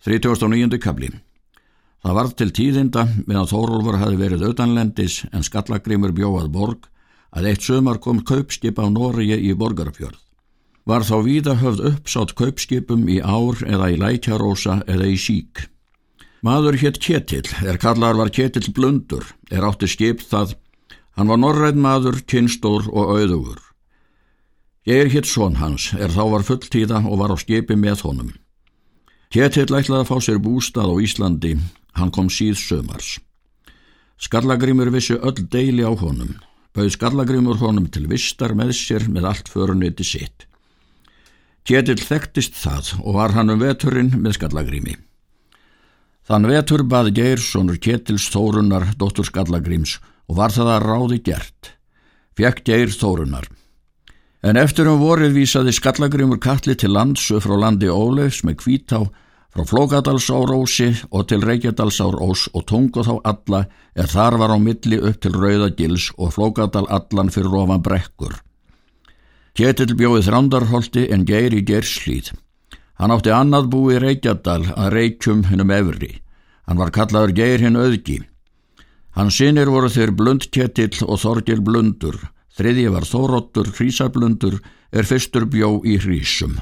39. kabli Það varð til tíðinda meðan Þórólfur hafi verið auðanlendis en skallagrimur bjóað borg að eitt sömar kom kaupskip á Noregi í borgarfjörð. Var þá víða höfð uppsátt kaupskipum í ár eða í lækjarósa eða í sík. Maður hétt Kjetil, er kallar var Kjetil Blundur, er átti skip það, hann var norræð maður, kynstór og auðugur. Ég er hétt són hans, er þá var fulltíða og var á skipi með honum. Ketill ætlaði að fá sér bústað á Íslandi, hann kom síð sömars. Skallagrimur vissi öll deili á honum, bauð Skallagrimur honum til vistar með sér með allt föruniti sitt. Ketill þekktist það og var hann um veturinn með Skallagrimi. Þann vetur baði Geirsonur Ketils Þórunar, dóttur Skallagrims, og var það að ráði gert. Fjekk Geir Þórunar. En eftir um vorið vísaði Skallagrimur kalli til landsu frá landi Ólefs með kvítá frá Flókadalsárósi og til Reykjadalsárós og tungu þá alla er þar var á milli upp til Rauðagils og Flókadal allan fyrir ofan brekkur. Kjetil bjóði þrándarholti en geir í gerslíð. Hann átti annað búi Reykjadal að reykjum hennum efri. Hann var kallaður geir hinn auðgi. Hans sinir voru þeir Blund Kjetil og Þorgil Blundur Þriðji var Þóróttur Hrísablundur er fyrstur bjó í Hrísum.